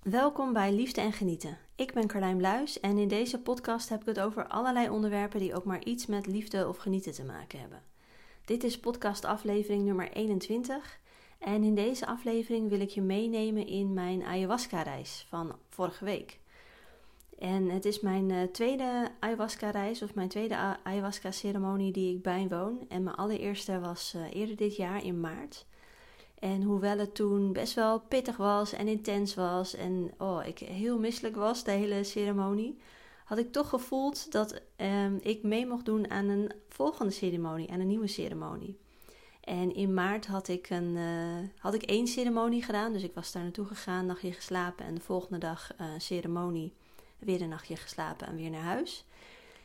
Welkom bij Liefde en Genieten. Ik ben Carlijn Bluis en in deze podcast heb ik het over allerlei onderwerpen die ook maar iets met liefde of genieten te maken hebben. Dit is podcast aflevering nummer 21 en in deze aflevering wil ik je meenemen in mijn ayahuasca-reis van vorige week. En het is mijn uh, tweede ayahuasca-reis of mijn tweede ayahuasca-ceremonie die ik bijwoon. En mijn allereerste was uh, eerder dit jaar in maart. En hoewel het toen best wel pittig was en intens was en oh, ik heel misselijk was, de hele ceremonie, had ik toch gevoeld dat um, ik mee mocht doen aan een volgende ceremonie, aan een nieuwe ceremonie. En in maart had ik, een, uh, had ik één ceremonie gedaan, dus ik was daar naartoe gegaan, nachtje geslapen en de volgende dag uh, ceremonie, weer een nachtje geslapen en weer naar huis.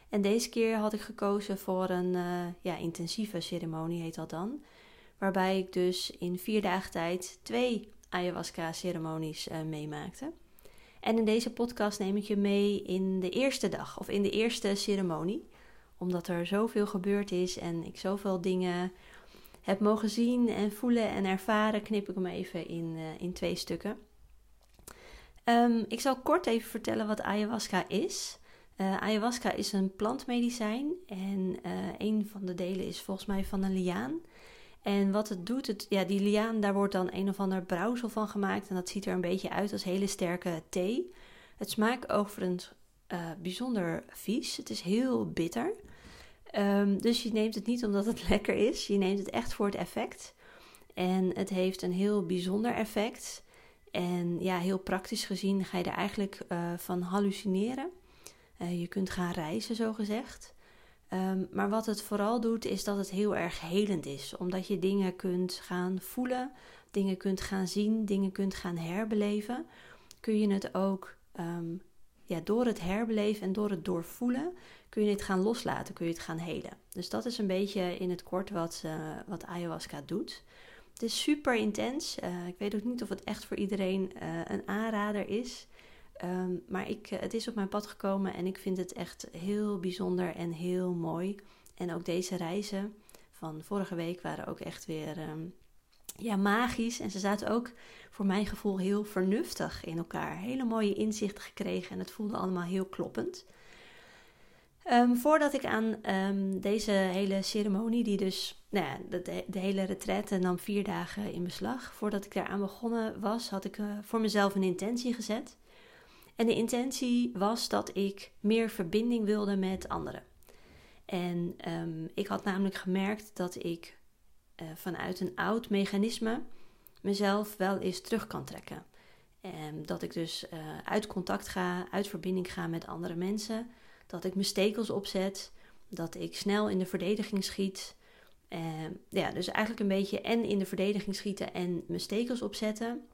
En deze keer had ik gekozen voor een uh, ja, intensieve ceremonie, heet dat dan. Waarbij ik dus in vier dagen tijd twee ayahuasca-ceremonies uh, meemaakte. En in deze podcast neem ik je mee in de eerste dag of in de eerste ceremonie. Omdat er zoveel gebeurd is en ik zoveel dingen heb mogen zien en voelen en ervaren, knip ik hem even in, uh, in twee stukken. Um, ik zal kort even vertellen wat ayahuasca is. Uh, ayahuasca is een plantmedicijn en een van de delen is volgens mij van een liaan. En wat het doet, het, ja, die liaan, daar wordt dan een of ander brouwsel van gemaakt. En dat ziet er een beetje uit als hele sterke thee. Het smaakt overigens uh, bijzonder vies. Het is heel bitter. Um, dus je neemt het niet omdat het lekker is. Je neemt het echt voor het effect. En het heeft een heel bijzonder effect. En ja, heel praktisch gezien ga je er eigenlijk uh, van hallucineren. Uh, je kunt gaan reizen, zo gezegd. Um, maar wat het vooral doet, is dat het heel erg helend is. Omdat je dingen kunt gaan voelen, dingen kunt gaan zien, dingen kunt gaan herbeleven. Kun je het ook um, ja, door het herbeleven en door het doorvoelen, kun je het gaan loslaten, kun je het gaan helen. Dus dat is een beetje in het kort wat, uh, wat ayahuasca doet. Het is super intens. Uh, ik weet ook niet of het echt voor iedereen uh, een aanrader is. Um, maar ik, het is op mijn pad gekomen en ik vind het echt heel bijzonder en heel mooi. En ook deze reizen van vorige week waren ook echt weer um, ja, magisch. En ze zaten ook voor mijn gevoel heel vernuftig in elkaar. Hele mooie inzichten gekregen en het voelde allemaal heel kloppend. Um, voordat ik aan deze hele ceremonie, die dus nou ja, de, de, hele retraite nam vier dagen in beslag. Voordat ik daaraan begonnen was, had ik uh, voor mezelf een intentie gezet. En de intentie was dat ik meer verbinding wilde met anderen. En um, ik had namelijk gemerkt dat ik uh, vanuit een oud mechanisme mezelf wel eens terug kan trekken. En dat ik dus uh, uit contact ga, uit verbinding ga met andere mensen. Dat ik mijn stekels opzet. Dat ik snel in de verdediging schiet. Uh, ja, dus eigenlijk een beetje en in de verdediging schieten en mijn stekels opzetten.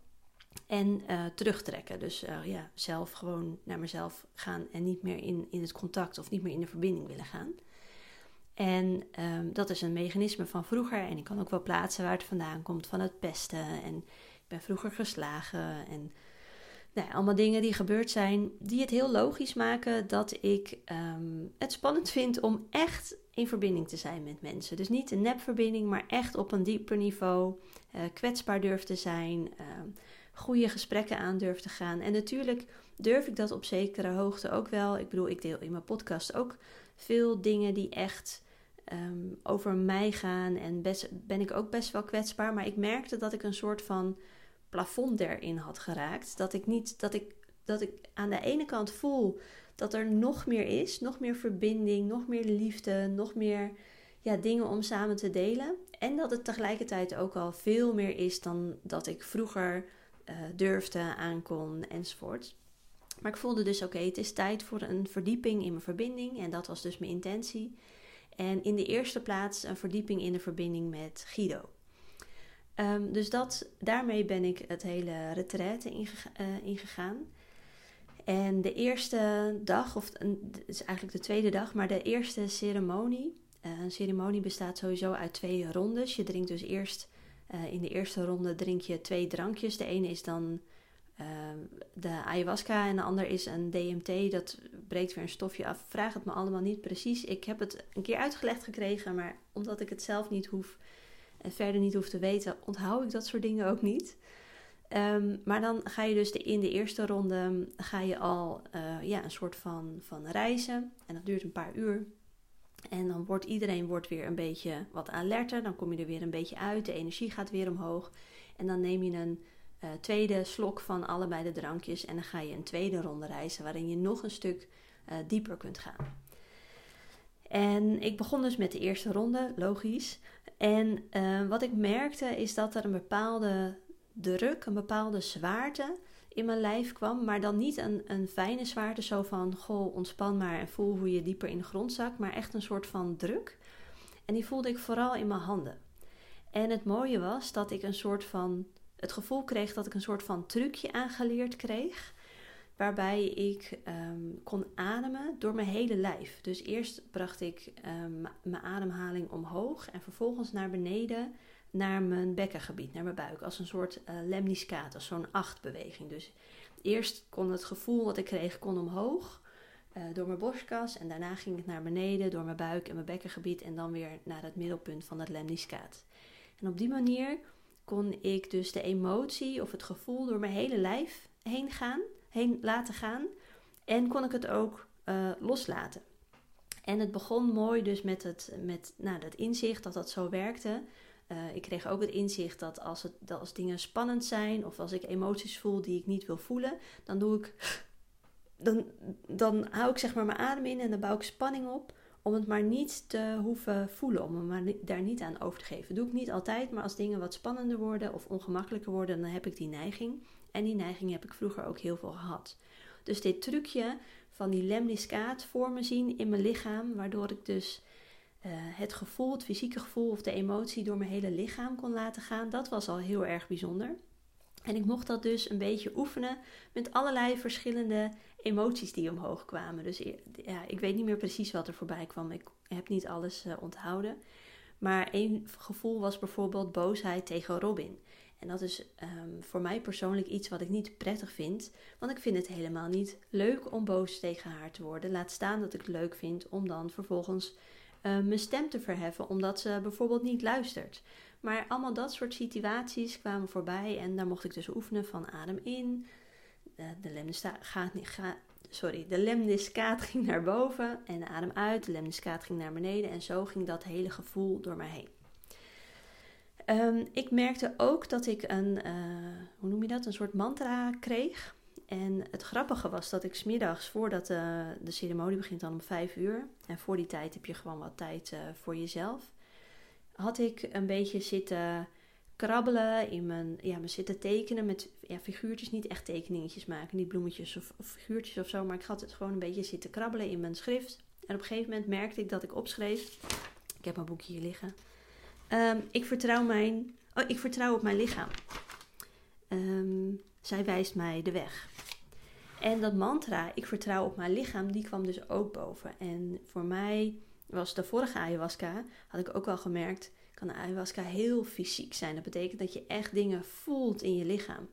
En uh, terugtrekken. Dus uh, ja, zelf gewoon naar mezelf gaan en niet meer in, in het contact of niet meer in de verbinding willen gaan. En um, dat is een mechanisme van vroeger. En ik kan ook wel plaatsen waar het vandaan komt, van het pesten. En ik ben vroeger geslagen. En nou allemaal dingen die gebeurd zijn, die het heel logisch maken dat ik um, het spannend vind om echt in verbinding te zijn met mensen. Dus niet een nepverbinding, maar echt op een dieper niveau. Uh, kwetsbaar durf te zijn. Uh, goede gesprekken aan durf te gaan. En natuurlijk durf ik dat op zekere hoogte ook wel. Ik bedoel, ik deel in mijn podcast ook veel dingen die echt um, over mij gaan. En best, ben ik ook best wel kwetsbaar. Maar ik merkte dat ik een soort van plafond erin had geraakt. Dat ik niet, dat ik, dat ik aan de ene kant voel dat er nog meer is, nog meer verbinding, nog meer liefde, nog meer ja, dingen om samen te delen. En dat het tegelijkertijd ook al veel meer is dan dat ik vroeger uh, durfde, aankon enzovoort. Maar ik voelde dus oké, het is tijd voor een verdieping in mijn verbinding. En dat was dus mijn intentie. En in de eerste plaats een verdieping in de verbinding met Guido. Um, dus dat, daarmee ben ik het hele retraite uh, ingegaan. En de eerste dag, of het is eigenlijk de tweede dag, maar de eerste ceremonie. Uh, een ceremonie bestaat sowieso uit twee rondes. Je drinkt dus eerst uh, in de eerste ronde drink je twee drankjes. De ene is dan uh, de ayahuasca en de ander is een DMT. Dat breekt weer een stofje af. Vraag het me allemaal niet precies. Ik heb het een keer uitgelegd gekregen, maar omdat ik het zelf niet hoef en verder niet hoef te weten, onthoud ik dat soort dingen ook niet. Ehm, maar dan ga je dus in de eerste ronde ga je al uh, ja, een soort van, van reizen. En dat duurt een paar uur. En dan wordt iedereen wordt weer een beetje wat alerter. Dan kom je er weer een beetje uit. De energie gaat weer omhoog. En dan neem je een uh, tweede slok van allebei de drankjes. En dan ga je een tweede ronde reizen waarin je nog een stuk uh, dieper kunt gaan. En ik begon dus met de eerste ronde, logisch. En uh, wat ik merkte is dat er een bepaalde druk, een bepaalde zwaarte in mijn lijf kwam. Maar dan niet een, een fijne zwaarte, zo van goh, ontspan maar en voel hoe je dieper in de grond zakt. Maar echt een soort van druk. En die voelde ik vooral in mijn handen. En het mooie was dat ik een soort van het gevoel kreeg dat ik een soort van trucje aangeleerd kreeg. Waarbij ik ehm, kon ademen door mijn hele lijf. Dus eerst bracht ik um, mijn ademhaling omhoog en vervolgens naar beneden naar mijn bekkengebied, naar mijn buik. Als een soort uh, lemniscaat, als zo'n achtbeweging. Dus eerst kon het gevoel wat ik kreeg kon omhoog uh, door mijn borstkas. En daarna ging het naar beneden door mijn buik en mijn bekkengebied. En dan weer naar het middelpunt van het lemniscaat. En op die manier kon ik dus de emotie of het gevoel door mijn hele lijf heen gaan, heen laten gaan. En kon ik het ook uh, loslaten. En het begon mooi dus met het, met, nou, dat inzicht dat dat zo werkte. Uh, ik kreeg ook het inzicht dat als, het, dat als dingen spannend zijn of als ik emoties voel die ik niet wil voelen, dan doe ik. Dan, dan hou ik zeg maar mijn adem in en dan bouw ik spanning op om het maar niet te hoeven voelen, om me maar daar niet aan over te geven. doe ik niet altijd, maar als dingen wat spannender worden of ongemakkelijker worden, dan heb ik die neiging. En die neiging heb ik vroeger ook heel veel gehad. Dus dit trucje van die lemniscaat voor me zien in mijn lichaam, waardoor ik dus uh, het gevoel, het fysieke gevoel of de emotie door mijn hele lichaam kon laten gaan, dat was al heel erg bijzonder. En ik mocht dat dus een beetje oefenen met allerlei verschillende emoties die omhoog kwamen. Dus ja, ik weet niet meer precies wat er voorbij kwam. Ik heb niet alles uh, onthouden. Maar één gevoel was bijvoorbeeld boosheid tegen Robin. En dat is um, voor mij persoonlijk iets wat ik niet prettig vind. Want ik vind het helemaal niet leuk om boos tegen haar te worden. Laat staan dat ik het leuk vind om dan vervolgens uh, mijn stem te verheffen. Omdat ze bijvoorbeeld niet luistert. Maar allemaal dat soort situaties kwamen voorbij. En daar mocht ik dus oefenen van adem in. Uh, de lemniscaat gaat sorry, de lemniscaat ging naar boven. En adem uit. De lemniscaat ging naar beneden. En zo ging dat hele gevoel door mij heen. Um, ik merkte ook dat ik een, uh, hoe noem je dat, een soort mantra kreeg. En het grappige was dat ik smiddags, voordat uh, de ceremonie begint dan om vijf uur, en voor die tijd heb je gewoon wat tijd uh, voor jezelf, had ik een beetje zitten krabbelen in mijn, ja, me zitten tekenen met ja, figuurtjes, niet echt tekeningetjes maken, niet bloemetjes of, figuurtjes of zo, maar ik had het gewoon een beetje zitten krabbelen in mijn schrift. En op een gegeven moment merkte ik dat ik opschreef, ik heb mijn boekje hier liggen, Um, ik, vertrouw mijn, oh, ik vertrouw op mijn lichaam. Um, zij wijst mij de weg. En dat mantra, ik vertrouw op mijn lichaam, die kwam dus ook boven. En voor mij was de vorige ayahuasca, had ik ook al gemerkt, kan de ayahuasca heel fysiek zijn. Dat betekent dat je echt dingen voelt in je lichaam.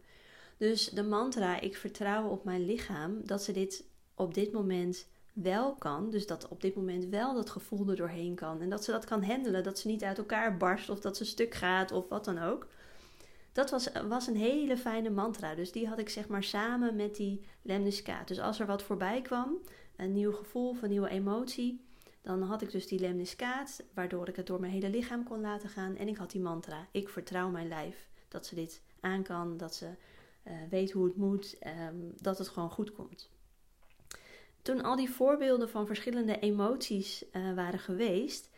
Dus de mantra, ik vertrouw op mijn lichaam, dat ze dit op dit moment wel kan. Dus dat op dit moment wel dat gevoel er doorheen kan. En dat ze dat kan handelen. Dat ze niet uit elkaar barst of dat ze stuk gaat of wat dan ook. Dat was, was een hele fijne mantra. Dus die had ik zeg maar samen met die lemniscaat. Dus als er wat voorbij kwam, een nieuw gevoel of een nieuwe emotie, dan had ik dus die lemniscaat, waardoor ik het door mijn hele lichaam kon laten gaan. En ik had die mantra. Ik vertrouw mijn lijf dat ze dit aan kan, dat ze uh, weet hoe het moet, um, dat het gewoon goed komt toen al die voorbeelden van verschillende emoties uh, waren geweest,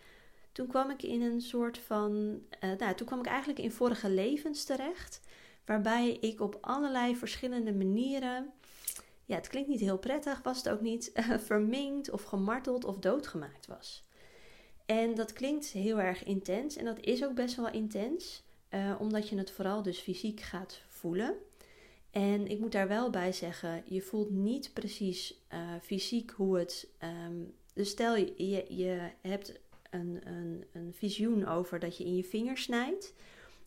toen kwam ik in een soort van. Uh, nou, toen kwam ik eigenlijk in vorige levens terecht, waarbij ik op allerlei verschillende manieren. Ja, het klinkt niet heel prettig, was het ook niet, uh, verminkt of gemarteld of doodgemaakt was. En dat klinkt heel erg intens en dat is ook best wel intens, omdat je het vooral dus fysiek gaat voelen. En ik moet daar wel bij zeggen, je voelt niet precies uh, fysiek hoe het. Um, dus stel je, je hebt een, een, een visioen over dat je in je vinger snijdt,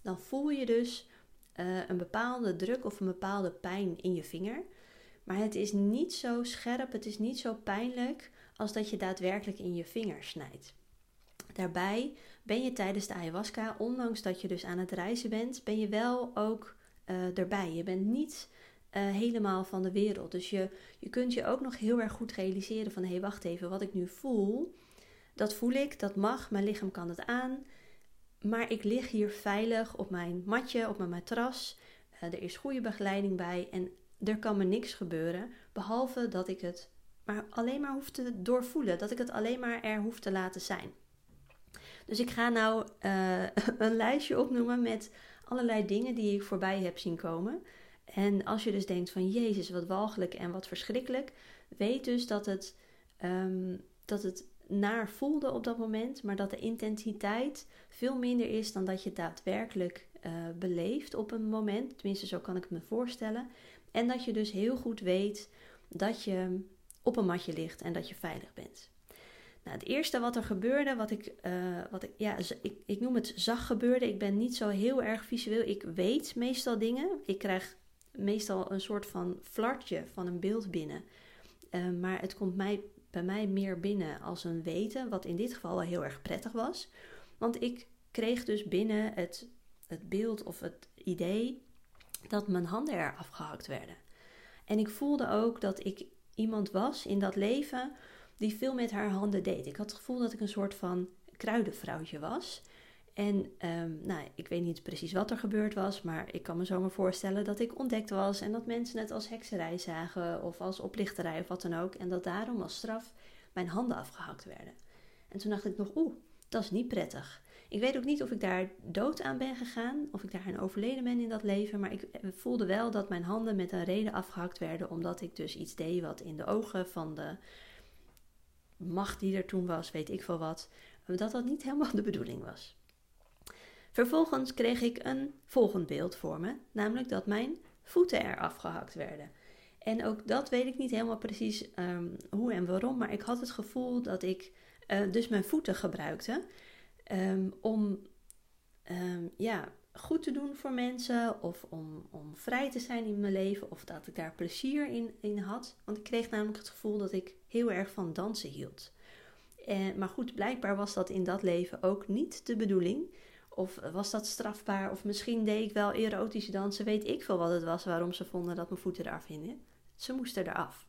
dan voel je dus uh, een bepaalde druk of een bepaalde pijn in je vinger. Maar het is niet zo scherp, het is niet zo pijnlijk als dat je daadwerkelijk in je vinger snijdt. Daarbij ben je tijdens de ayahuasca, ondanks dat je dus aan het reizen bent, ben je wel ook uh, erbij. Je bent niet uh, helemaal van de wereld. Dus je, je kunt je ook nog heel erg goed realiseren van hé, hey, wacht even, wat ik nu voel, dat voel ik, dat mag, mijn lichaam kan het aan. Maar ik lig hier veilig op mijn matje, op mijn matras. Uh, er is goede begeleiding bij en er kan me niks gebeuren, behalve dat ik het maar alleen maar hoef te doorvoelen, dat ik het alleen maar er hoef te laten zijn. Dus ik ga nou uh, een lijstje opnoemen met allerlei dingen die ik voorbij heb zien komen. En als je dus denkt van Jezus, wat walgelijk en wat verschrikkelijk, weet dus dat het, um, dat het naar voelde op dat moment, maar dat de intensiteit veel minder is dan dat je daadwerkelijk uh, beleeft op een moment. Tenminste, zo kan ik me voorstellen. En dat je dus heel goed weet dat je op een matje ligt en dat je veilig bent. Nou, het eerste wat er gebeurde, wat ik, uh, wat ik, ja, ik, ik noem het zag gebeurde. Ik ben niet zo heel erg visueel. Ik weet meestal dingen. Ik krijg meestal een soort van flartje van een beeld binnen. Uh, maar het komt mij, bij mij meer binnen als een weten, wat in dit geval wel heel erg prettig was. Want ik kreeg dus binnen het, het beeld of het idee dat mijn handen er afgehakt werden. En ik voelde ook dat ik iemand was in dat leven die veel met haar handen deed. Ik had het gevoel dat ik een soort van kruidenvrouwtje was. En um, nou, ik weet niet precies wat er gebeurd was, maar ik kan me zomaar voorstellen dat ik ontdekt was en dat mensen het als hekserij zagen of als oplichterij of wat dan ook. En dat daarom als straf mijn handen afgehakt werden. En toen dacht ik nog, oeh, dat is niet prettig. Ik weet ook niet of ik daar dood aan ben gegaan, of ik daar een overleden ben in dat leven, maar ik voelde wel dat mijn handen met een reden afgehakt werden, omdat ik dus iets deed wat in de ogen van de macht die er toen was, weet ik veel wat, dat dat niet helemaal de bedoeling was. Vervolgens kreeg ik een volgend beeld voor me, namelijk dat mijn voeten er afgehakt werden. En ook dat weet ik niet helemaal precies um, hoe en waarom, maar ik had het gevoel dat ik uh, dus mijn voeten gebruikte um, om um, ja, goed te doen voor mensen of om, om vrij te zijn in mijn leven of dat ik daar plezier in, in had. Want ik kreeg namelijk het gevoel dat ik heel erg van dansen hield. En, maar goed, blijkbaar was dat in dat leven ook niet de bedoeling. Of was dat strafbaar? Of misschien deed ik wel erotische dansen. Weet ik veel wat het was waarom ze vonden dat mijn voeten eraf hingen. Ze moesten eraf.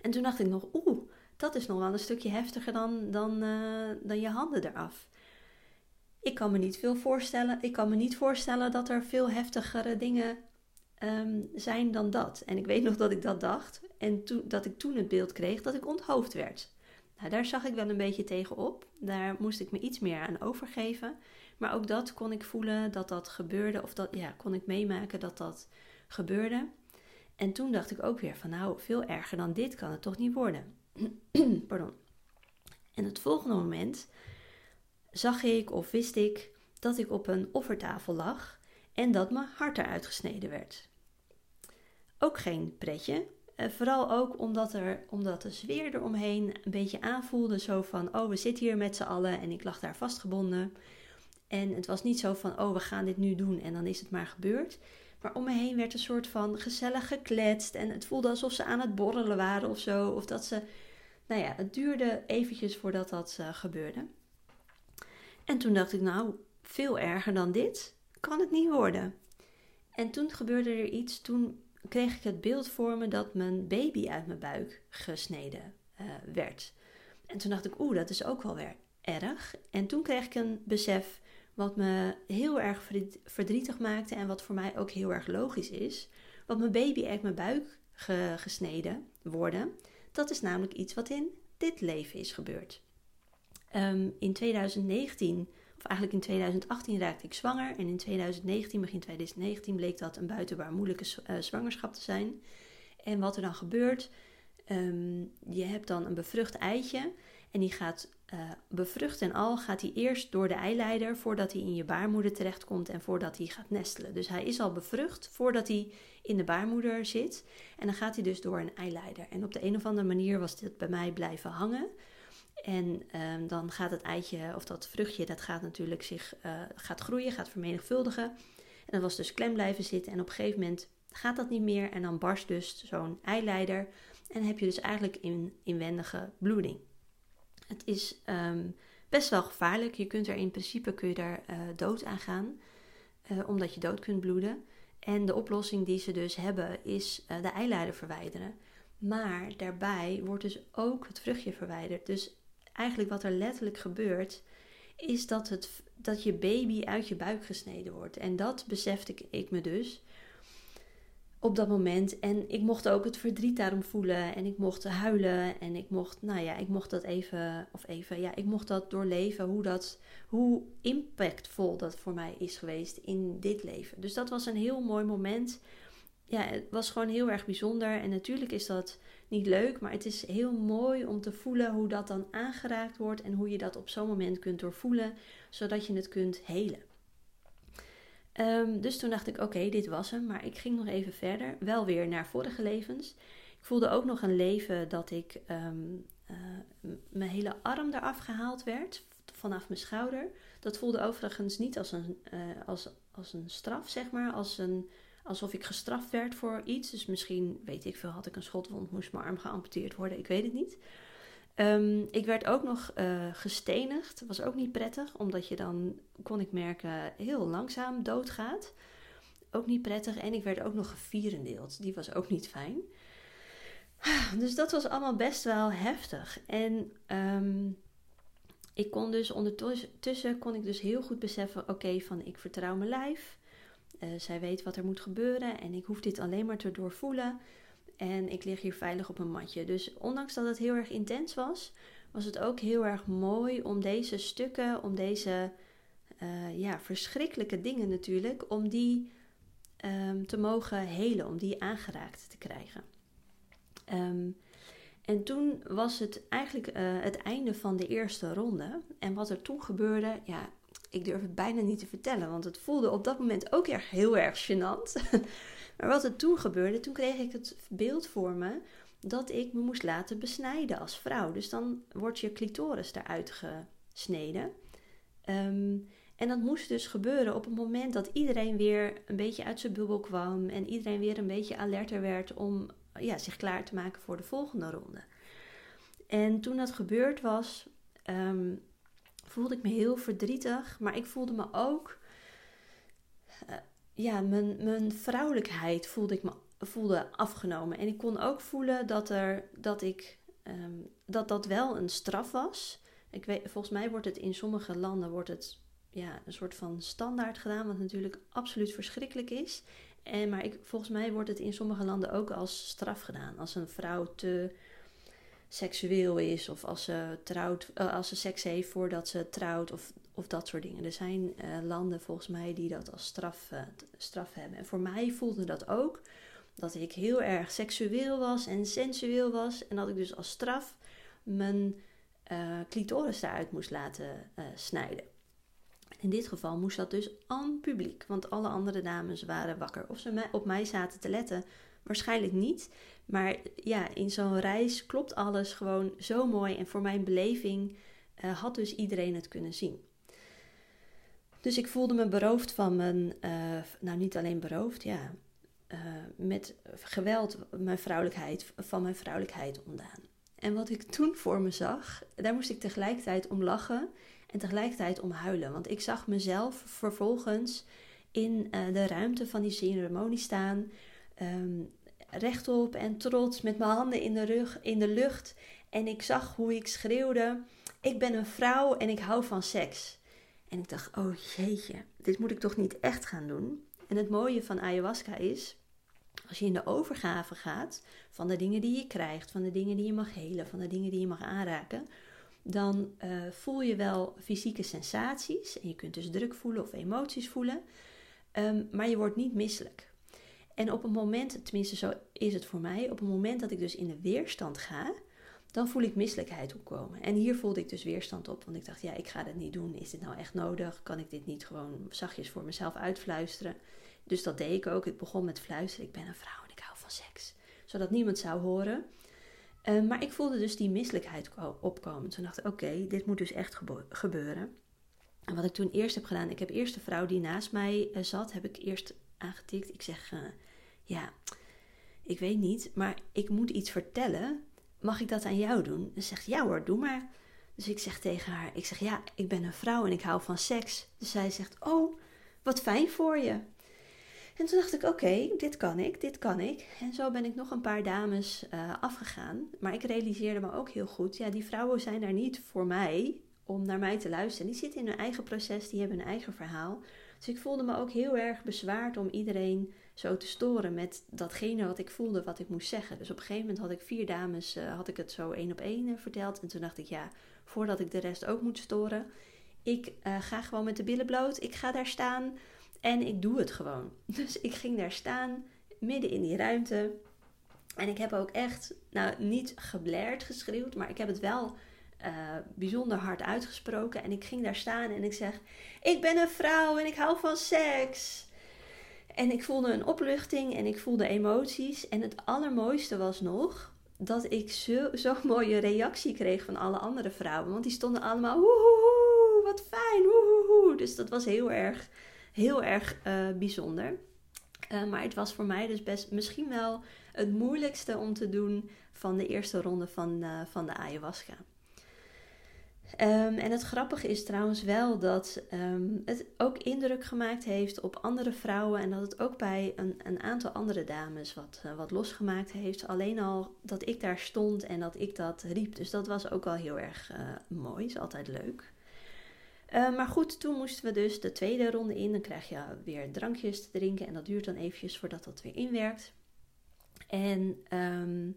En toen dacht ik nog, oeh, dat is nog wel een stukje heftiger dan, dan, uh, dan je handen eraf. Ik kan me niet veel voorstellen. Ik kan me niet voorstellen dat er veel heftigere dingen um, zijn dan dat. En ik weet nog dat ik dat dacht. En to, dat ik toen het beeld kreeg dat ik onthoofd werd. Nou, daar zag ik wel een beetje tegenop. Daar moest ik me iets meer aan overgeven. Maar ook dat kon ik voelen dat dat gebeurde. Of dat, ja, kon ik meemaken dat dat gebeurde. En toen dacht ik ook weer van nou, veel erger dan dit kan het toch niet worden. Pardon. En het volgende moment zag ik of wist ik dat ik op een offertafel lag en dat mijn hart eruit gesneden werd. Ook geen pretje, eh, vooral ook omdat, er, omdat de sfeer eromheen een beetje aanvoelde. Zo van, oh we zitten hier met z'n allen en ik lag daar vastgebonden. En het was niet zo van, oh we gaan dit nu doen en dan is het maar gebeurd. Maar om me heen werd een soort van gezellig gekletst. En het voelde alsof ze aan het borrelen waren of zo. Of dat ze, nou ja, het duurde eventjes voordat dat uh, gebeurde. En toen dacht ik, nou, veel erger dan dit kan het niet worden. En toen gebeurde er iets. Toen kreeg ik het beeld voor me dat mijn baby uit mijn buik gesneden uh, werd. En toen dacht ik, oeh, dat is ook wel weer erg. En toen kreeg ik een besef wat me heel erg verdrietig maakte en wat voor mij ook heel erg logisch is. Want mijn baby uit mijn buik ge gesneden worden, dat is namelijk iets wat in dit leven is gebeurd. Um, in 2019 eigenlijk in 2018 raakte ik zwanger. En in 2019, begin 2019, bleek dat een buitenbaar moeilijke uh, zwangerschap te zijn. En wat er dan gebeurt, um, je hebt dan een bevrucht eitje. En die gaat uh, bevrucht en al, gaat hij eerst door de eileider voordat hij in je baarmoeder terechtkomt en voordat hij gaat nestelen. Dus hij is al bevrucht voordat hij in de baarmoeder zit. En dan gaat hij dus door een eileider. En op de een of andere manier was dit bij mij blijven hangen. En um, dan gaat het eitje of dat vruchtje, dat gaat natuurlijk zich uh, gaat groeien, gaat vermenigvuldigen. En dat was dus klem blijven zitten. En op een gegeven moment gaat dat niet meer. En dan barst dus zo'n eileider. En heb je dus eigenlijk in, inwendige bloeding. Het is um, best wel gevaarlijk. Je kunt er in principe kun je daar uh, dood aan gaan. Uh, omdat je dood kunt bloeden. En de oplossing die ze dus hebben is de eileider verwijderen. Maar daarbij wordt dus ook het vruchtje verwijderd. Dus eigenlijk wat er letterlijk gebeurt, is dat, het, dat je baby uit je buik gesneden wordt. En dat besefte ik, me dus op dat moment. En ik mocht ook het verdriet daarom voelen. En ik mocht huilen. En ik mocht, nou ja, ik mocht dat even, of even, ja, ik mocht dat doorleven. Hoe dat, hoe impactvol dat voor mij is geweest in dit leven. Dus dat was een heel mooi moment. Ja, het was gewoon heel erg bijzonder. En natuurlijk is dat niet leuk, maar het is heel mooi om te voelen hoe dat dan aangeraakt wordt. En hoe je dat op zo'n moment kunt doorvoelen, zodat je het kunt helen. Ehm, dus toen dacht ik, oké, dit was hem. Maar ik ging nog even verder. Wel weer naar vorige levens. Ik voelde ook nog een leven dat ik um, uh, mijn hele arm eraf gehaald werd. Vanaf mijn schouder. Dat voelde overigens niet als een, uh, als, als een straf, zeg maar. Als een, alsof ik gestraft werd voor iets. Dus misschien, weet ik veel, had ik een schotwond, moest mijn arm geamputeerd worden. Ik weet het niet. Um, ik werd ook nog uh, gestenigd. Was ook niet prettig, omdat je dan, kon ik merken, heel langzaam doodgaat. Ook niet prettig. En ik werd ook nog gevierendeeld. Die was ook niet fijn. Dus dat was allemaal best wel heftig. En um, ik kon dus ondertussen kon ik dus heel goed beseffen: oké, van ik vertrouw mijn lijf. Uh, zij weet wat er moet gebeuren en ik hoef dit alleen maar te doorvoelen. En ik lig hier veilig op een matje. Dus ondanks dat het heel erg intens was, was het ook heel erg mooi om deze stukken, om deze uh, ja, verschrikkelijke dingen natuurlijk, om die um, te mogen helen, om die aangeraakt te krijgen. Um, en toen was het eigenlijk uh, het einde van de eerste ronde. En wat er toen gebeurde, ja, ik durf het bijna niet te vertellen, want het voelde op dat moment ook erg heel erg gênant. Maar wat er toen gebeurde, toen kreeg ik het beeld voor me dat ik me moest laten besnijden als vrouw. Dus dan wordt je clitoris eruit gesneden. Um, en dat moest dus gebeuren op het moment dat iedereen weer een beetje uit zijn bubbel kwam en iedereen weer een beetje alerter werd om ja, zich klaar te maken voor de volgende ronde. En toen dat gebeurd was, um, voelde ik me heel verdrietig, maar ik voelde me ook uh, ja, mijn, mijn vrouwelijkheid voelde ik me voelde afgenomen. En ik kon ook voelen dat, er, dat, ik, um, dat dat wel een straf was. Ik weet, volgens mij wordt het in sommige landen wordt het, ja, een soort van standaard gedaan, wat natuurlijk absoluut verschrikkelijk is. En, maar ik, volgens mij wordt het in sommige landen ook als straf gedaan. Als een vrouw te seksueel is of als ze, trouwt, uh, als ze seks heeft voordat ze trouwt of of dat soort dingen. Er zijn uh, landen volgens mij die dat als straf, uh, straf hebben. En voor mij voelde dat ook dat ik heel erg seksueel was en sensueel was. En dat ik dus als straf mijn clitoris daaruit moest laten snijden. In dit geval moest dat dus aan publiek, want alle andere dames waren wakker. Of ze op mij zaten te letten, waarschijnlijk niet. Maar ja, in zo'n reis klopt alles gewoon zo mooi. En voor mijn beleving had dus iedereen het kunnen zien. Dus ik voelde me beroofd van mijn, uh, nou niet alleen beroofd, ja, uh, met geweld mijn vrouwelijkheid, van mijn vrouwelijkheid ontdaan. En wat ik toen voor me zag, daar moest ik tegelijkertijd om lachen en tegelijkertijd om huilen. Want ik zag mezelf vervolgens in de ruimte van die ceremonie staan, um, rechtop en trots, met mijn handen in de, rug, in de lucht. En ik zag hoe ik schreeuwde: Ik ben een vrouw en ik hou van seks. En ik dacht, oh jeetje, dit moet ik toch niet echt gaan doen. En het mooie van ayahuasca is, als je in de overgave gaat van de dingen die je krijgt, van de dingen die je mag helen, van de dingen die je mag aanraken, dan uh, voel je wel fysieke sensaties. En je kunt dus druk voelen of emoties voelen, um, maar je wordt niet misselijk. En op een moment, tenminste zo is het voor mij, op het moment dat ik dus in de weerstand ga, dan voel ik misselijkheid opkomen. En hier voelde ik dus weerstand op, want ik dacht, ja, ik ga dat niet doen. Is dit nou echt nodig? Kan ik dit niet gewoon zachtjes voor mezelf uitfluisteren? Dus dat deed ik ook. Ik begon met fluisteren, ik ben een vrouw en ik hou van seks. Zodat niemand zou horen. Uh, maar ik voelde dus die misselijkheid opkomen. Toen dacht ik, oké, dit moet dus echt gebeuren. En wat ik toen eerst heb gedaan, ik heb eerst de vrouw die naast mij uh, zat, heb ik eerst aangetikt. Ik zeg, uh, ja, ik weet niet, maar ik moet iets vertellen mag ik dat aan jou doen? En zegt, ja hoor, doe maar. Dus ik zeg tegen haar, ik zeg, ja, ik ben een vrouw en ik hou van seks. Dus zij zegt, oh, wat fijn voor je. En toen dacht ik, oké, dit kan ik, dit kan ik. En zo ben ik nog een paar dames uh, afgegaan. Maar ik realiseerde me ook heel goed, ja, die vrouwen zijn daar niet voor mij om naar mij te luisteren. Die zitten in hun eigen proces, die hebben hun eigen verhaal. Dus ik voelde me ook heel erg bezwaard om iedereen zo te storen met datgene wat ik voelde, wat ik moest zeggen. Dus op een gegeven moment had ik vier dames, uh, had ik het zo één op één uh, verteld. En toen dacht ik, ja, voordat ik de rest ook moet storen, ik uh, ga gewoon met de billen bloot. Ik ga daar staan en ik doe het gewoon. Dus ik ging daar staan, midden in die ruimte. En ik heb ook echt, nou niet geblerd geschreeuwd, maar ik heb het wel uh, bijzonder hard uitgesproken. En ik ging daar staan en ik zeg: Ik ben een vrouw en ik hou van seks. En ik voelde een opluchting en ik voelde emoties. En het allermooiste was nog dat ik zo'n zo mooie reactie kreeg van alle andere vrouwen. Want die stonden allemaal: Woehoe, wat fijn. Dus dat was heel erg, heel erg uh, bijzonder. Uh, maar het was voor mij dus best misschien wel het moeilijkste om te doen van de eerste ronde van, van de ayahuasca. Um, en het grappige is trouwens wel dat um, het ook indruk gemaakt heeft op andere vrouwen en dat het ook bij een, een aantal andere dames wat, uh, wat losgemaakt heeft. Alleen al dat ik daar stond en dat ik dat riep. Dus dat was ook al heel erg uh, mooi, is altijd leuk. Uh, maar goed, toen moesten we dus de tweede ronde in. Dan krijg je weer drankjes te drinken en dat duurt dan eventjes voordat dat weer inwerkt. En um,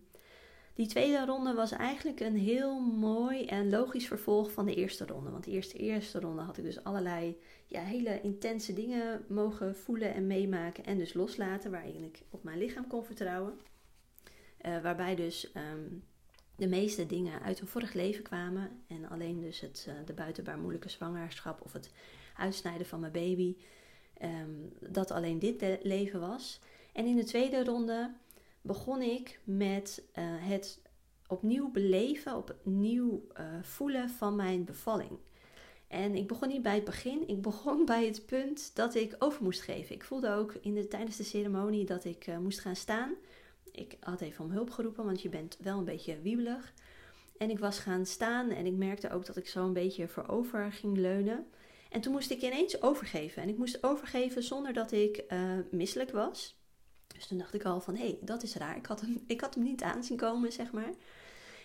die tweede ronde was eigenlijk een heel mooi en logisch vervolg van de eerste ronde. Want de eerste, eerste ronde had ik dus allerlei ja, hele intense dingen mogen voelen en meemaken. En dus loslaten, waarin ik op mijn lichaam kon vertrouwen. Uh, waarbij dus um, de meeste dingen uit een vorig leven kwamen. En alleen dus het, uh, de buitenbaar moeilijke zwangerschap of het uitsnijden van mijn baby. Um, dat alleen dit leven was. En in de tweede ronde begon ik met uh, het opnieuw beleven, opnieuw uh, voelen van mijn bevalling. En ik begon niet bij het begin, ik begon bij het punt dat ik over moest geven. Ik voelde ook in de, tijdens de ceremonie dat ik uh, moest gaan staan. Ik had even om hulp geroepen, want je bent wel een beetje wiebelig. En ik was gaan staan en ik merkte ook dat ik zo een beetje voorover ging leunen. En toen moest ik ineens overgeven. En ik moest overgeven zonder dat ik misselijk was. Dus toen dacht ik al van, hé, hey, dat is raar. Ik had, hem, ik had hem niet aanzien komen, zeg maar.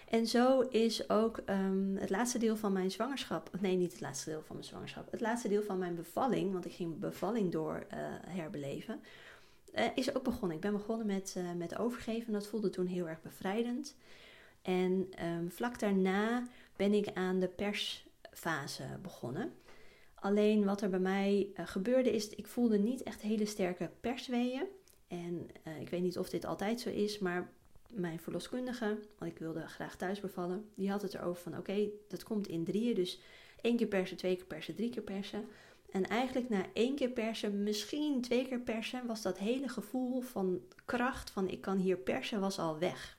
En zo is ook um, het laatste deel van mijn zwangerschap, nee, niet het laatste deel van mijn zwangerschap, het laatste deel van mijn bevalling, want ik ging bevalling door uh, herbeleven, uh, is ook begonnen. Ik ben begonnen met, uh, met overgeven. Dat voelde toen heel erg bevrijdend. En um, vlak daarna ben ik aan de persfase begonnen. Alleen wat er bij mij gebeurde is, ik voelde niet echt hele sterke persweeën. En uh, ik weet niet of dit altijd zo is, maar mijn verloskundige, want ik wilde graag thuis bevallen, die had het erover van oké, dat komt in drieën. Dus één keer persen, twee keer persen, drie keer persen. En eigenlijk na één keer persen, misschien twee keer persen, was dat hele gevoel van kracht, van ik kan hier persen, was al weg.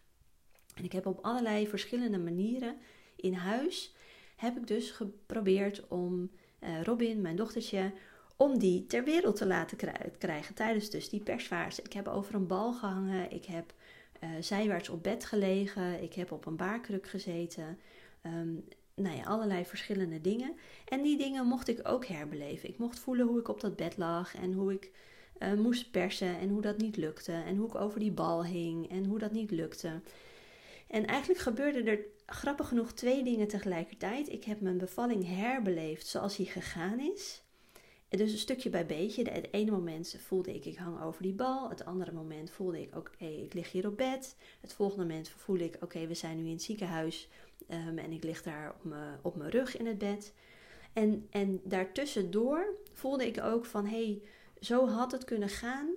En ik heb op allerlei verschillende manieren in huis, heb ik dus geprobeerd om uh, Robin, mijn dochtertje, om die ter wereld te laten krijgen tijdens dus die persvaars. Ik heb over een bal gehangen, ik heb uh, zijwaarts op bed gelegen, ik heb op een baarkruk gezeten. Um, nou ja, allerlei verschillende dingen. En die dingen mocht ik ook herbeleven. Ik mocht voelen hoe ik op dat bed lag en hoe ik uh, moest persen en hoe dat niet lukte. En hoe ik over die bal hing en hoe dat niet lukte. En eigenlijk gebeurde er grappig genoeg twee dingen tegelijkertijd. Ik heb mijn bevalling herbeleefd zoals die gegaan is. Dus een stukje bij beetje. Het ene moment voelde ik, ik hang over die bal. Het andere moment voelde ik, oké, okay, ik lig hier op bed. Het volgende moment voelde ik, oké, we zijn nu in het ziekenhuis. Um, en ik lig daar op mijn, rug in het bed. En, en daartussendoor voelde ik ook van, hé, hey, zo had het kunnen gaan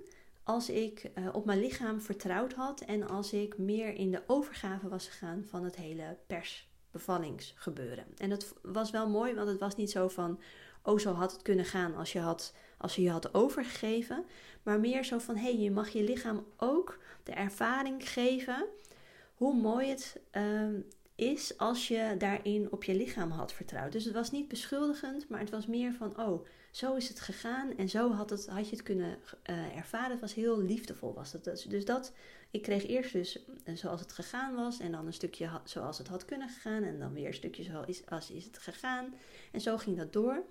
als ik uh, op mijn lichaam vertrouwd had. En als ik meer in de overgave was gegaan van het hele persbevallingsgebeuren. En dat was wel mooi, want het was niet zo van oh zo had het kunnen gaan als je, had, als je je had overgegeven. Maar meer zo van, hé, hey, je mag je lichaam ook de ervaring geven hoe mooi het uh, is als je daarin op je lichaam had vertrouwd. Dus het was niet beschuldigend, maar het was meer van, oh, zo is het gegaan en zo had, het, had je het kunnen uh, ervaren. Het was heel liefdevol, was het. Dus, dus dat, ik kreeg eerst dus uh, zoals het gegaan was en dan een stukje zoals het had kunnen gegaan en dan weer een stukje zoals is, het gegaan. En zo ging dat door.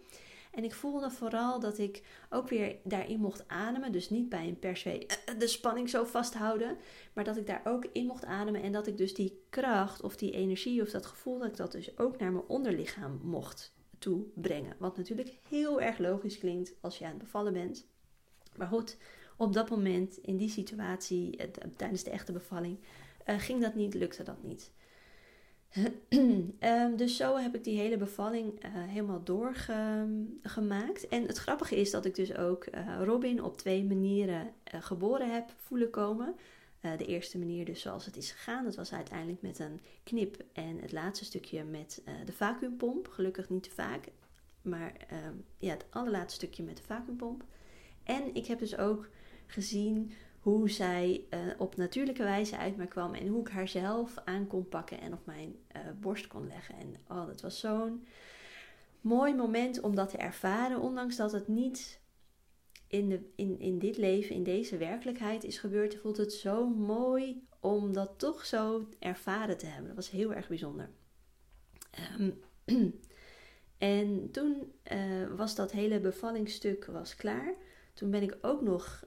En ik voelde vooral dat ik ook weer daarin mocht ademen. Dus niet bij een per se de spanning zo vasthouden. Maar dat ik daar ook in mocht ademen. En dat ik dus die kracht of die energie of dat gevoel, dat ik dat dus ook naar mijn onderlichaam mocht toebrengen. Wat natuurlijk heel erg logisch klinkt als je aan het bevallen bent. Maar goed, op dat moment, in die situatie, tijdens de echte bevalling, uh, ging dat niet, lukte dat niet. um, dus zo heb ik die hele bevalling uh, helemaal doorgemaakt. En het grappige is dat ik dus ook Robin op twee manieren geboren heb voelen komen. de eerste manier dus zoals het is gegaan. Dat was uiteindelijk met een knip. En het laatste stukje met de vacuümpomp. Gelukkig niet te vaak. Maar ehm, ja, het allerlaatste stukje met de vacuümpomp. En ik heb dus ook gezien hoe zij uh, op natuurlijke wijze uit mij kwam en hoe ik haar zelf aan kon pakken en op mijn uh, borst kon leggen. En oh, dat was zo'n mooi moment om dat te ervaren, ondanks dat het niet in, de, in, in dit leven, in deze werkelijkheid is gebeurd, voelt het zo mooi om dat toch zo ervaren te hebben. Dat was heel erg bijzonder. Um, en toen uh, was dat hele bevallingsstuk was klaar. Toen ben ik ook nog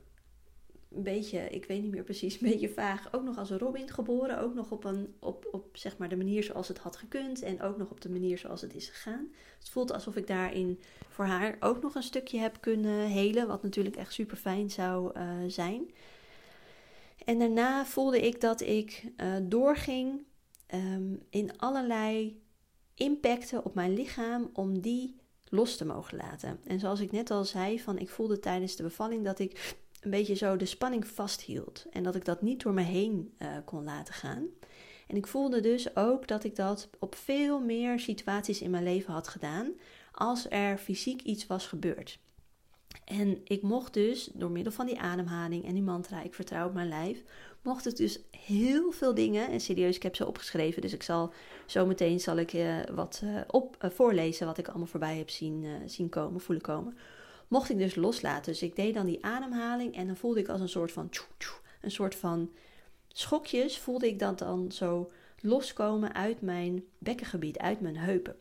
een beetje, ik weet niet meer precies, een beetje vaag, ook nog als Robin geboren. Ook nog op, een, op, op zeg maar de manier zoals het had gekund en ook nog op de manier zoals het is gegaan. het voelt alsof ik daarin voor haar ook nog een stukje heb kunnen helen, wat natuurlijk echt super fijn zou uh, zijn. En daarna voelde ik dat ik uh, doorging um, in allerlei impacten op mijn lichaam om die los te mogen laten. En zoals ik net al zei, van ik voelde tijdens de bevalling dat ik een beetje zo de spanning vasthield. En dat ik dat niet door me heen uh, kon laten gaan. En ik voelde dus ook dat ik dat op veel meer situaties in mijn leven had gedaan. Als er fysiek iets was gebeurd. En ik mocht dus door middel van die ademhaling en die mantra, ik vertrouw op mijn lijf, mocht ik dus heel veel dingen, en serieus, ik heb ze opgeschreven, dus ik zal zo meteen zal ik, uh, wat uh, op, voorlezen wat ik allemaal voorbij heb zien, zien komen, voelen komen mocht ik dus loslaten. Dus ik deed dan die ademhaling en dan voelde ik als een soort van, een soort van schokjes, voelde ik dat dan zo loskomen uit mijn bekkengebied, uit mijn heupen.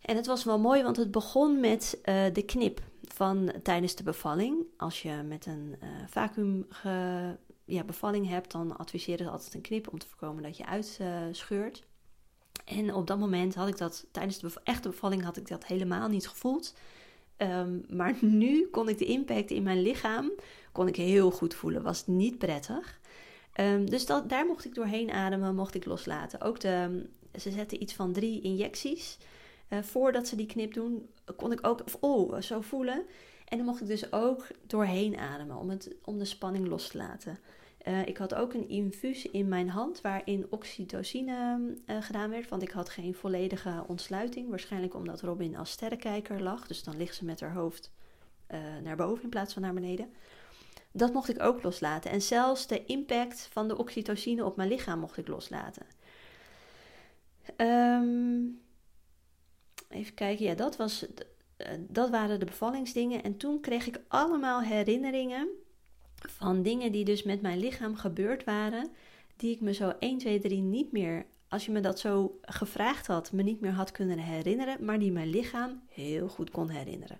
En het was wel mooi, want het begon met uh, de knip van tijdens de bevalling. Als je met een uh, vacuüm ja, bevalling hebt, dan adviseren ze altijd een knip om te voorkomen dat je uitscheurt. En op dat moment had ik dat, tijdens de echte bevalling had ik dat helemaal niet gevoeld. Ehm, maar nu kon ik de impact in mijn lichaam kon ik heel goed voelen. Was niet prettig. Um, dus dat, daar mocht ik doorheen ademen, mocht ik loslaten. Ook de, ze zetten iets van drie injecties. Uh, voordat ze die knip doen, kon ik ook oh, zo voelen. En dan mocht ik dus ook doorheen ademen om, het, om de spanning los te laten. Uh, ik had ook een infuus in mijn hand waarin oxytocine uh, gedaan werd, want ik had geen volledige ontsluiting. Waarschijnlijk omdat Robin als sterrenkijker lag, dus dan ligt ze met haar hoofd uh, naar boven in plaats van naar beneden. Dat mocht ik ook loslaten. En zelfs de impact van de oxytocine op mijn lichaam mocht ik loslaten. Um, even kijken, ja, dat, was, dat waren de bevallingsdingen. En toen kreeg ik allemaal herinneringen van dingen die dus met mijn lichaam gebeurd waren, die ik me zo 1, 2, 3 niet meer, als je me dat zo gevraagd had, me niet meer had kunnen herinneren, maar die mijn lichaam heel goed kon herinneren.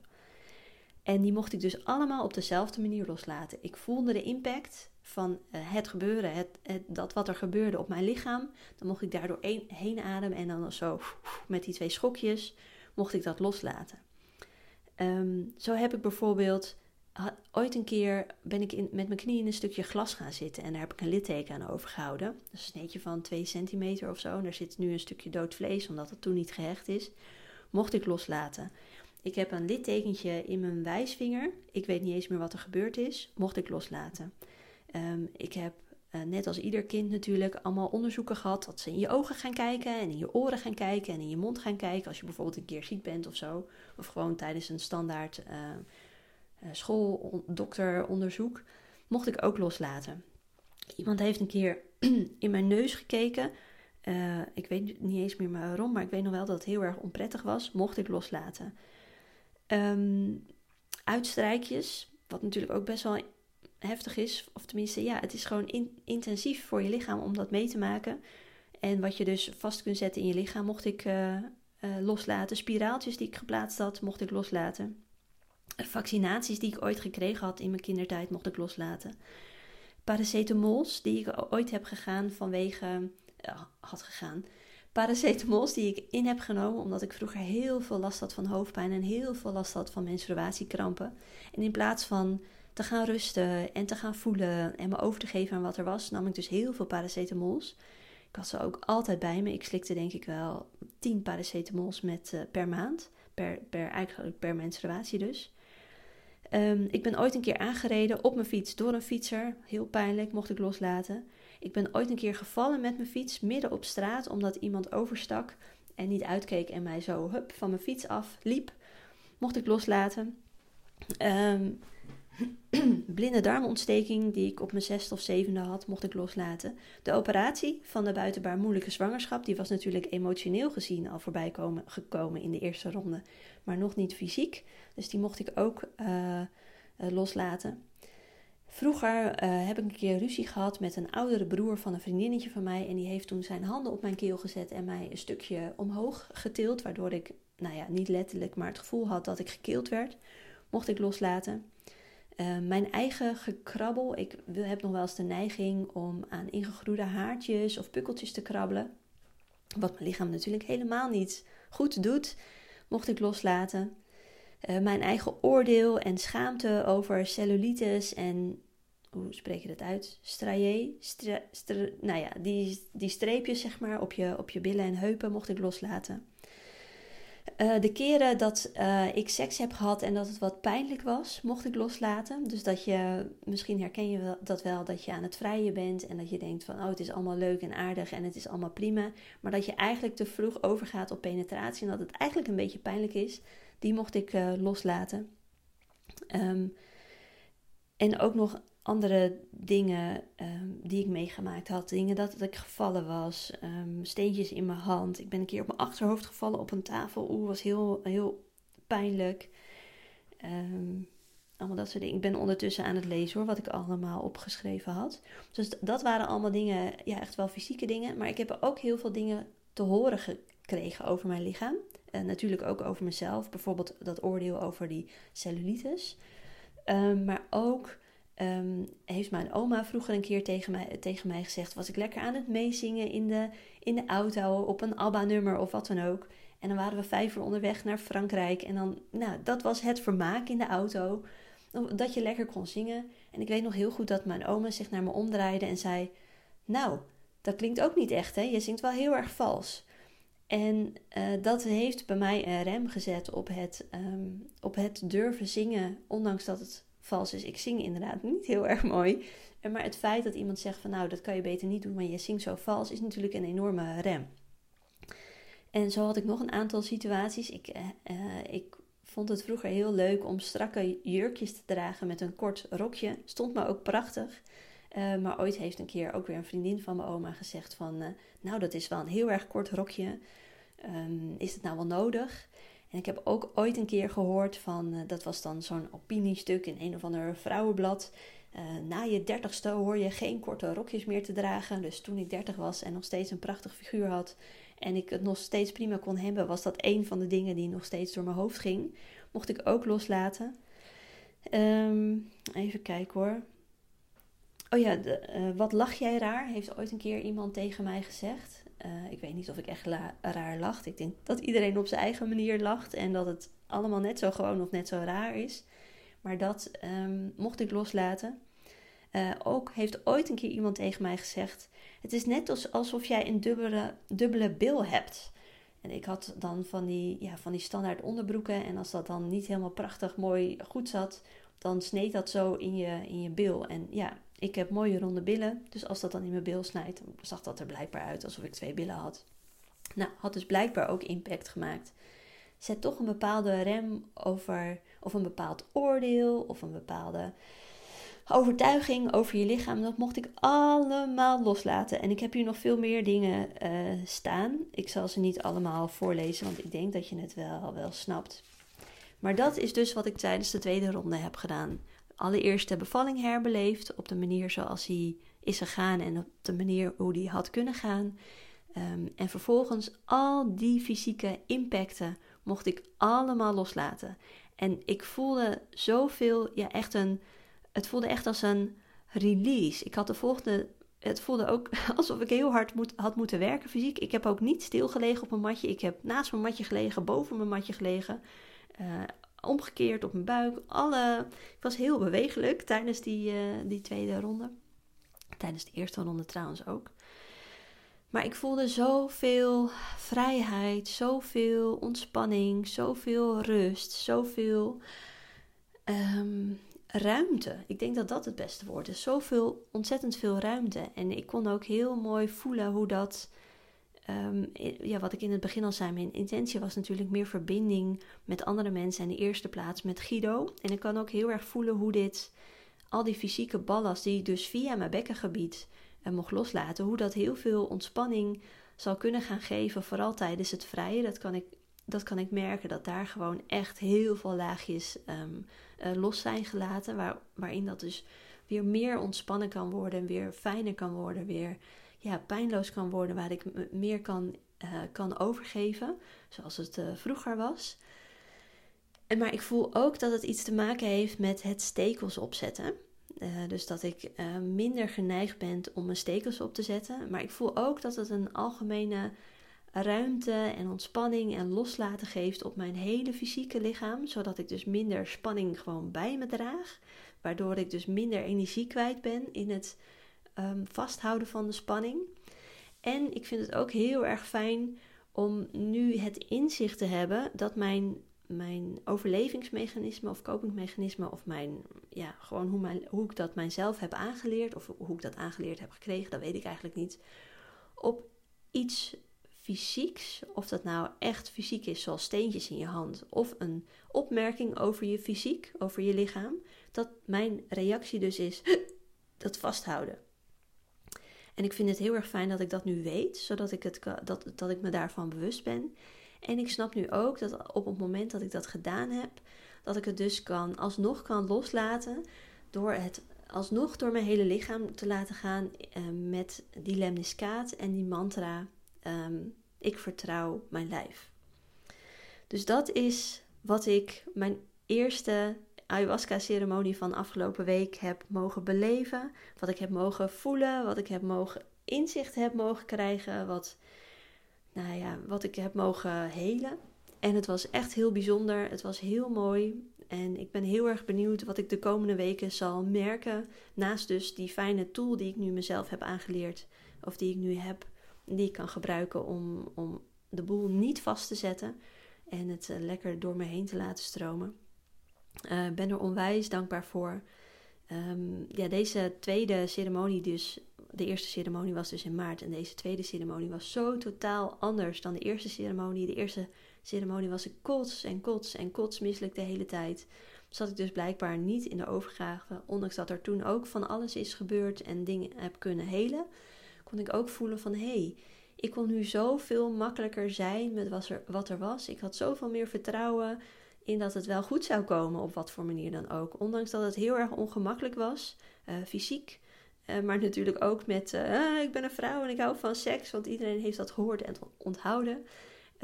En die mocht ik dus allemaal op dezelfde manier loslaten. Ik voelde de impact van eh, het gebeuren, het, dat wat er gebeurde op mijn lichaam. Dan mocht ik daardoor een, heen ademen en dan zo met die twee schokjes mocht ik dat loslaten. Um, zo heb ik bijvoorbeeld ooit een keer ben ik in, met mijn knie in een stukje glas gaan zitten en daar heb ik een litteken aan overgehouden. Een sneetje van 2 centimeter of zo. En daar zit nu een stukje dood vlees, omdat het toen niet gehecht is. Mocht ik loslaten. Ik heb een littekentje in mijn wijsvinger. Ik weet niet eens meer wat er gebeurd is. Mocht ik loslaten. Um, ik heb, uh, net als ieder kind natuurlijk, allemaal onderzoeken gehad. Dat ze in je ogen gaan kijken en in je oren gaan kijken en in je mond gaan kijken. Als je bijvoorbeeld een keer ziek bent of zo. Of gewoon tijdens een standaard... Uh, uh, schooldokteronderzoek, mocht ik ook loslaten. Iemand heeft een keer in mijn neus gekeken. Uh, ik weet niet eens meer waarom, maar ik weet nog wel dat het heel erg onprettig was. Mocht ik loslaten. Um, uitstrijkjes, wat natuurlijk ook best wel heftig is. Of tenminste, ja, het is gewoon in, intensief voor je lichaam om dat mee te maken. En wat je dus vast kunt zetten in je lichaam, mocht ik uh, loslaten. Spiraaltjes die ik geplaatst had, mocht ik loslaten. Vaccinaties die ik ooit gekregen had in mijn kindertijd, mocht ik loslaten. Paracetamols die ik ooit heb gegaan vanwege. had gegaan. Paracetamols die ik in heb genomen omdat ik vroeger heel veel last had van hoofdpijn en heel veel last had van menstruatiekrampen. En in plaats van te gaan rusten en te gaan voelen en me over te geven aan wat er was, nam ik dus heel veel paracetamols. Ik had ze ook altijd bij me. Ik slikte denk ik wel 10 paracetamols met, uh, per maand. Per, per, eigenlijk per menstruatie dus. Um, ik ben ooit een keer aangereden op mijn fiets door een fietser. Heel pijnlijk, mocht ik loslaten. Ik ben ooit een keer gevallen met mijn fiets midden op straat omdat iemand overstak en niet uitkeek en mij zo hup, van mijn fiets af liep. Mocht ik loslaten. Um, blinde darmontsteking die ik op mijn zesde of zevende had, mocht ik loslaten. De operatie van de buitenbaar moeilijke zwangerschap, die was natuurlijk emotioneel gezien al voorbij komen, gekomen in de eerste ronde, maar nog niet fysiek. Dus die mocht ik ook uh, loslaten. Vroeger uh, heb ik een keer ruzie gehad met een oudere broer van een vriendinnetje van mij. En die heeft toen zijn handen op mijn keel gezet en mij een stukje omhoog getild. Waardoor ik, nou ja, niet letterlijk, maar het gevoel had dat ik gekeeld werd. Mocht ik loslaten. Uh, mijn eigen gekrabbel. Ik heb nog wel eens de neiging om aan ingegroeide haartjes of pukkeltjes te krabbelen. Wat mijn lichaam natuurlijk helemaal niet goed doet. Mocht ik loslaten. Uh, mijn eigen oordeel en schaamte over cellulitis en hoe spreek je dat uit? Strié, stra, nou ja, die, die streepjes zeg maar op je, op je billen en heupen mocht ik loslaten. Uh, de keren dat uh, ik seks heb gehad en dat het wat pijnlijk was, mocht ik loslaten. Dus dat je, misschien herken je dat wel, dat je aan het vrijen bent en dat je denkt van, oh het is allemaal leuk en aardig en het is allemaal prima. Maar dat je eigenlijk te vroeg overgaat op penetratie en dat het eigenlijk een beetje pijnlijk is. Die mocht ik uh, loslaten. Um, en ook nog andere dingen um, die ik meegemaakt had. Dingen dat, ik gevallen was. Um, steentjes in mijn hand. Ik ben een keer op mijn achterhoofd gevallen op een tafel. Oeh, was heel, heel pijnlijk. allemaal dat soort dingen. Ik ben ondertussen aan het lezen hoor, wat ik allemaal opgeschreven had. Dus dat waren allemaal dingen, ja, echt wel fysieke dingen. Maar ik heb ook heel veel dingen te horen gekregen over mijn lichaam. En natuurlijk ook over mezelf. Bijvoorbeeld dat oordeel over die cellulitis. Maar ook um, heeft mijn oma vroeger een keer tegen mij, tegen mij gezegd: was ik lekker aan het meezingen in de, in de auto op een ABBA-nummer of wat dan ook. En dan waren we vijf uur onderweg naar Frankrijk. En dan, nou, dat was het vermaak in de auto. Dat je lekker kon zingen. En ik weet nog heel goed dat mijn oma zich naar me omdraaide en zei: Nou, dat klinkt ook niet echt, hè? Je zingt wel heel erg vals. En uh, dat heeft bij mij een rem gezet op het, um, op het durven zingen, ondanks dat het vals is. Ik zing inderdaad niet heel erg mooi. Maar het feit dat iemand zegt van nou, dat kan je beter niet doen, maar je zingt zo vals, is natuurlijk een enorme rem. En zo had ik nog een aantal situaties. Ik, uh, uh, ik vond het vroeger heel leuk om strakke jurkjes te dragen met een kort rokje. Stond me ook prachtig. Uh, maar ooit heeft een keer ook weer een vriendin van mijn oma gezegd van... nou, dat is wel een heel erg kort rokje. Um, is het nou wel nodig? En ik heb ook ooit een keer gehoord van, uh, dat was dan zo'n opiniestuk in een of ander vrouwenblad. Uh, na je dertigste hoor je geen korte rokjes meer te dragen. Dus toen ik dertig was en nog steeds een prachtig figuur had en ik het nog steeds prima kon hebben, was dat een van de dingen die nog steeds door mijn hoofd ging. Mocht ik ook loslaten. Um, even kijken hoor. Oh ja, de, uh, wat lach jij raar? Heeft ooit een keer iemand tegen mij gezegd. Uh, ik weet niet of ik echt raar lacht. Ik denk dat iedereen op zijn eigen manier lacht en dat het allemaal net zo gewoon of net zo raar is. Maar dat um, mocht ik loslaten. Uh, ook heeft ooit een keer iemand tegen mij gezegd: Het is net alsof jij een dubbele, dubbele bil hebt. En ik had dan van die, ja, van die standaard onderbroeken. En als dat dan niet helemaal prachtig mooi goed zat, dan sneed dat zo in je, in je bil. En ja, ik heb mooie ronde billen, dus als dat dan in mijn bil snijdt, zag dat er blijkbaar uit alsof ik twee billen had. Nou, had dus blijkbaar ook impact gemaakt. Zet toch een bepaalde rem over, of een bepaald oordeel, of een bepaalde overtuiging over je lichaam. Dat mocht ik allemaal loslaten. En ik heb hier nog veel meer dingen uh, staan. Ik zal ze niet allemaal voorlezen, want ik denk dat je het wel, wel snapt. Maar dat is dus wat ik tijdens de tweede ronde heb gedaan allereerst de bevalling herbeleefd op de manier zoals hij is gegaan en op de manier hoe die had kunnen gaan. Ehm, en vervolgens al die fysieke impacten mocht ik allemaal loslaten. En ik voelde zoveel, ja, echt een. Het voelde echt als een release. Ik had de volgende. Het voelde ook alsof ik heel hard moet, had moeten werken fysiek. Ik heb ook niet stilgelegen op mijn matje. Ik heb naast mijn matje gelegen, boven mijn matje gelegen. Uh, omgekeerd op mijn buik. Alle, ik was heel bewegelijk tijdens die, uh, die tweede ronde. Tijdens de eerste ronde trouwens ook. Maar ik voelde zoveel vrijheid, zoveel ontspanning, zoveel rust, zoveel um, ruimte. Ik denk dat dat het beste woord is. Zoveel, ontzettend veel ruimte. En ik kon ook heel mooi voelen hoe dat. Um, ja, wat ik in het begin al zei, mijn intentie was natuurlijk meer verbinding met andere mensen. En de eerste plaats met Guido. En ik kan ook heel erg voelen hoe dit, al die fysieke ballast die dus via mijn bekkengebied en mocht loslaten, hoe dat heel veel ontspanning zal kunnen gaan geven, vooral tijdens het vrije. Dat kan ik, dat kan ik merken, dat daar gewoon echt heel veel laagjes um, los zijn gelaten, waar, waarin dat dus weer meer ontspannen kan worden, weer fijner kan worden, weer ja, pijnloos kan worden, waar ik me meer kan, uh, kan overgeven, zoals het uh, vroeger was. En, maar ik voel ook dat het iets te maken heeft met het stekels opzetten. Uh, dus dat ik minder geneigd ben om mijn stekels op te zetten. Maar ik voel ook dat het een algemene ruimte en ontspanning en loslaten geeft op mijn hele fysieke lichaam. Zodat ik dus minder spanning gewoon bij me draag. Waardoor ik dus minder energie kwijt ben in het um, vasthouden van de spanning. En ik vind het ook heel erg fijn om nu het inzicht te hebben dat mijn mijn overlevingsmechanisme of copingmechanisme of mijn, ja, gewoon hoe, mijn, hoe ik dat mijzelf heb aangeleerd of hoe ik dat aangeleerd heb gekregen, dat weet ik eigenlijk niet. Op iets fysieks, of dat nou echt fysiek is, zoals steentjes in je hand, of een opmerking over je fysiek, over je lichaam, dat mijn reactie dus is dat vasthouden. En ik vind het heel erg fijn dat ik dat nu weet, zodat ik, het, dat, dat ik me daarvan bewust ben. En ik snap nu ook dat op het moment dat ik dat gedaan heb, dat ik het dus kan, alsnog kan loslaten door het alsnog door mijn hele lichaam te laten gaan uh, met die lemniscaat en die mantra: um, Ik vertrouw mijn lijf. Dus dat is wat ik mijn eerste ayahuasca-ceremonie van afgelopen week heb mogen beleven. Wat ik heb mogen voelen, wat ik heb mogen inzicht heb mogen krijgen, wat nou ja, wat ik heb mogen helen. En het was echt heel bijzonder. Het was heel mooi. En ik ben heel erg benieuwd wat ik de komende weken zal merken. Naast dus die fijne tool die ik nu mezelf heb aangeleerd. Of die ik nu heb. Die ik kan gebruiken om, om de boel niet vast te zetten. En het uh, lekker door me heen te laten stromen. Uh, ben er onwijs dankbaar voor. Um, ja, deze tweede ceremonie dus de eerste ceremonie was dus in maart en deze tweede ceremonie was zo totaal anders dan de eerste ceremonie. De eerste ceremonie was ik kots en kots en kotsmisselijk de hele tijd. Zat ik dus blijkbaar niet in de overgave, ondanks dat er toen ook van alles is gebeurd en dingen heb kunnen helen, kon ik ook voelen van hé, hey, ik kon nu zoveel makkelijker zijn met wat er, wat er was. Ik had zoveel meer vertrouwen dat het wel goed zou komen op wat voor manier dan ook. Ondanks dat het heel erg ongemakkelijk was, uh, fysiek. Uh, maar natuurlijk ook met, uh, ik ben een vrouw en ik hou van seks, want iedereen heeft dat gehoord en onthouden.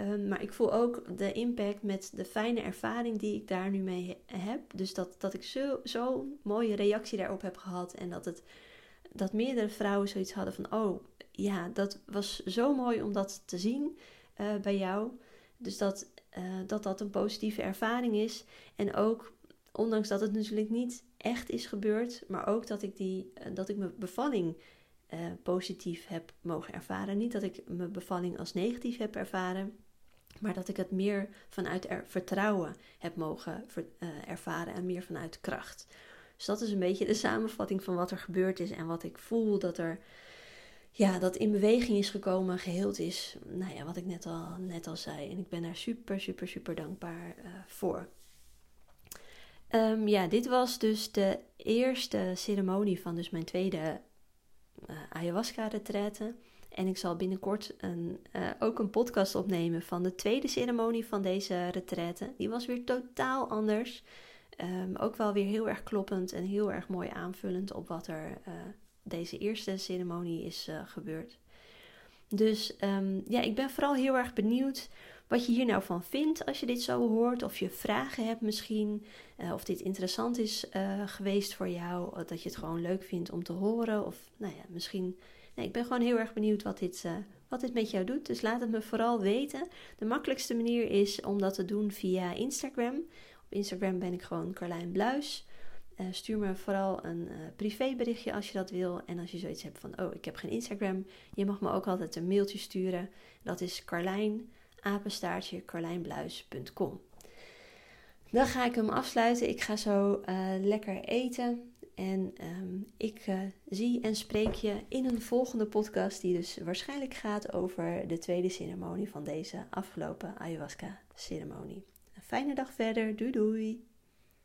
Uh, maar ik voel ook de impact met de fijne ervaring die ik daar nu mee heb. Dus dat, dat ik zo'n zo mooie reactie daarop heb gehad. En dat, het, dat meerdere vrouwen zoiets hadden van: Oh ja, dat was zo mooi om dat te zien eh, bij jou. Dus dat, dat dat een positieve ervaring is. En ook, ondanks dat het natuurlijk niet echt is gebeurd, maar ook dat ik, die, eh, dat ik mijn bevalling uh, positief heb mogen ervaren. Niet dat ik mijn bevalling als negatief heb ervaren, maar dat ik het meer vanuit er, vertrouwen heb mogen ervaren en meer vanuit kracht. Dus dat is een beetje de samenvatting van wat er gebeurd is en wat ik voel dat er. Ja, dat in beweging is gekomen, geheeld is. Nou ja, wat ik net al, net al zei. En ik ben daar super, super, super dankbaar uh, voor. Um, ja, dit was dus de eerste ceremonie van dus mijn tweede uh, ayahuasca-retraite. En ik zal binnenkort een, uh, ook een podcast opnemen van de tweede ceremonie van deze retraite. Die was weer totaal anders. Um, ook wel weer heel erg kloppend en heel erg mooi aanvullend op wat er deze eerste ceremonie is gebeurd. Dus ehm, ja, ik ben vooral heel erg benieuwd wat je hier nou van vindt als je dit zo hoort. Of je vragen hebt misschien. Uh, of dit interessant is uh, geweest voor jou. Dat je het gewoon leuk vindt om te horen. Of nou ja, misschien. Nee, ik ben gewoon heel erg benieuwd wat dit, wat dit met jou doet. Dus laat het me vooral weten. De makkelijkste manier is om dat te doen via Instagram. Op Instagram ben ik gewoon Carlijn Bluis. Uh, stuur me vooral een uh, privéberichtje als je dat wil. En als je zoiets hebt van, oh, ik heb geen Instagram. Je mag me ook altijd een mailtje sturen. Dat is Carlijn, apenstaartje, carlijnbluis.com. Dan ga ik hem afsluiten. Ik ga zo uh, lekker eten. En um, ik zie en spreek je in een volgende podcast, die dus waarschijnlijk gaat over de tweede ceremonie van deze afgelopen ayahuasca-ceremonie. Een fijne dag verder. Doei doei!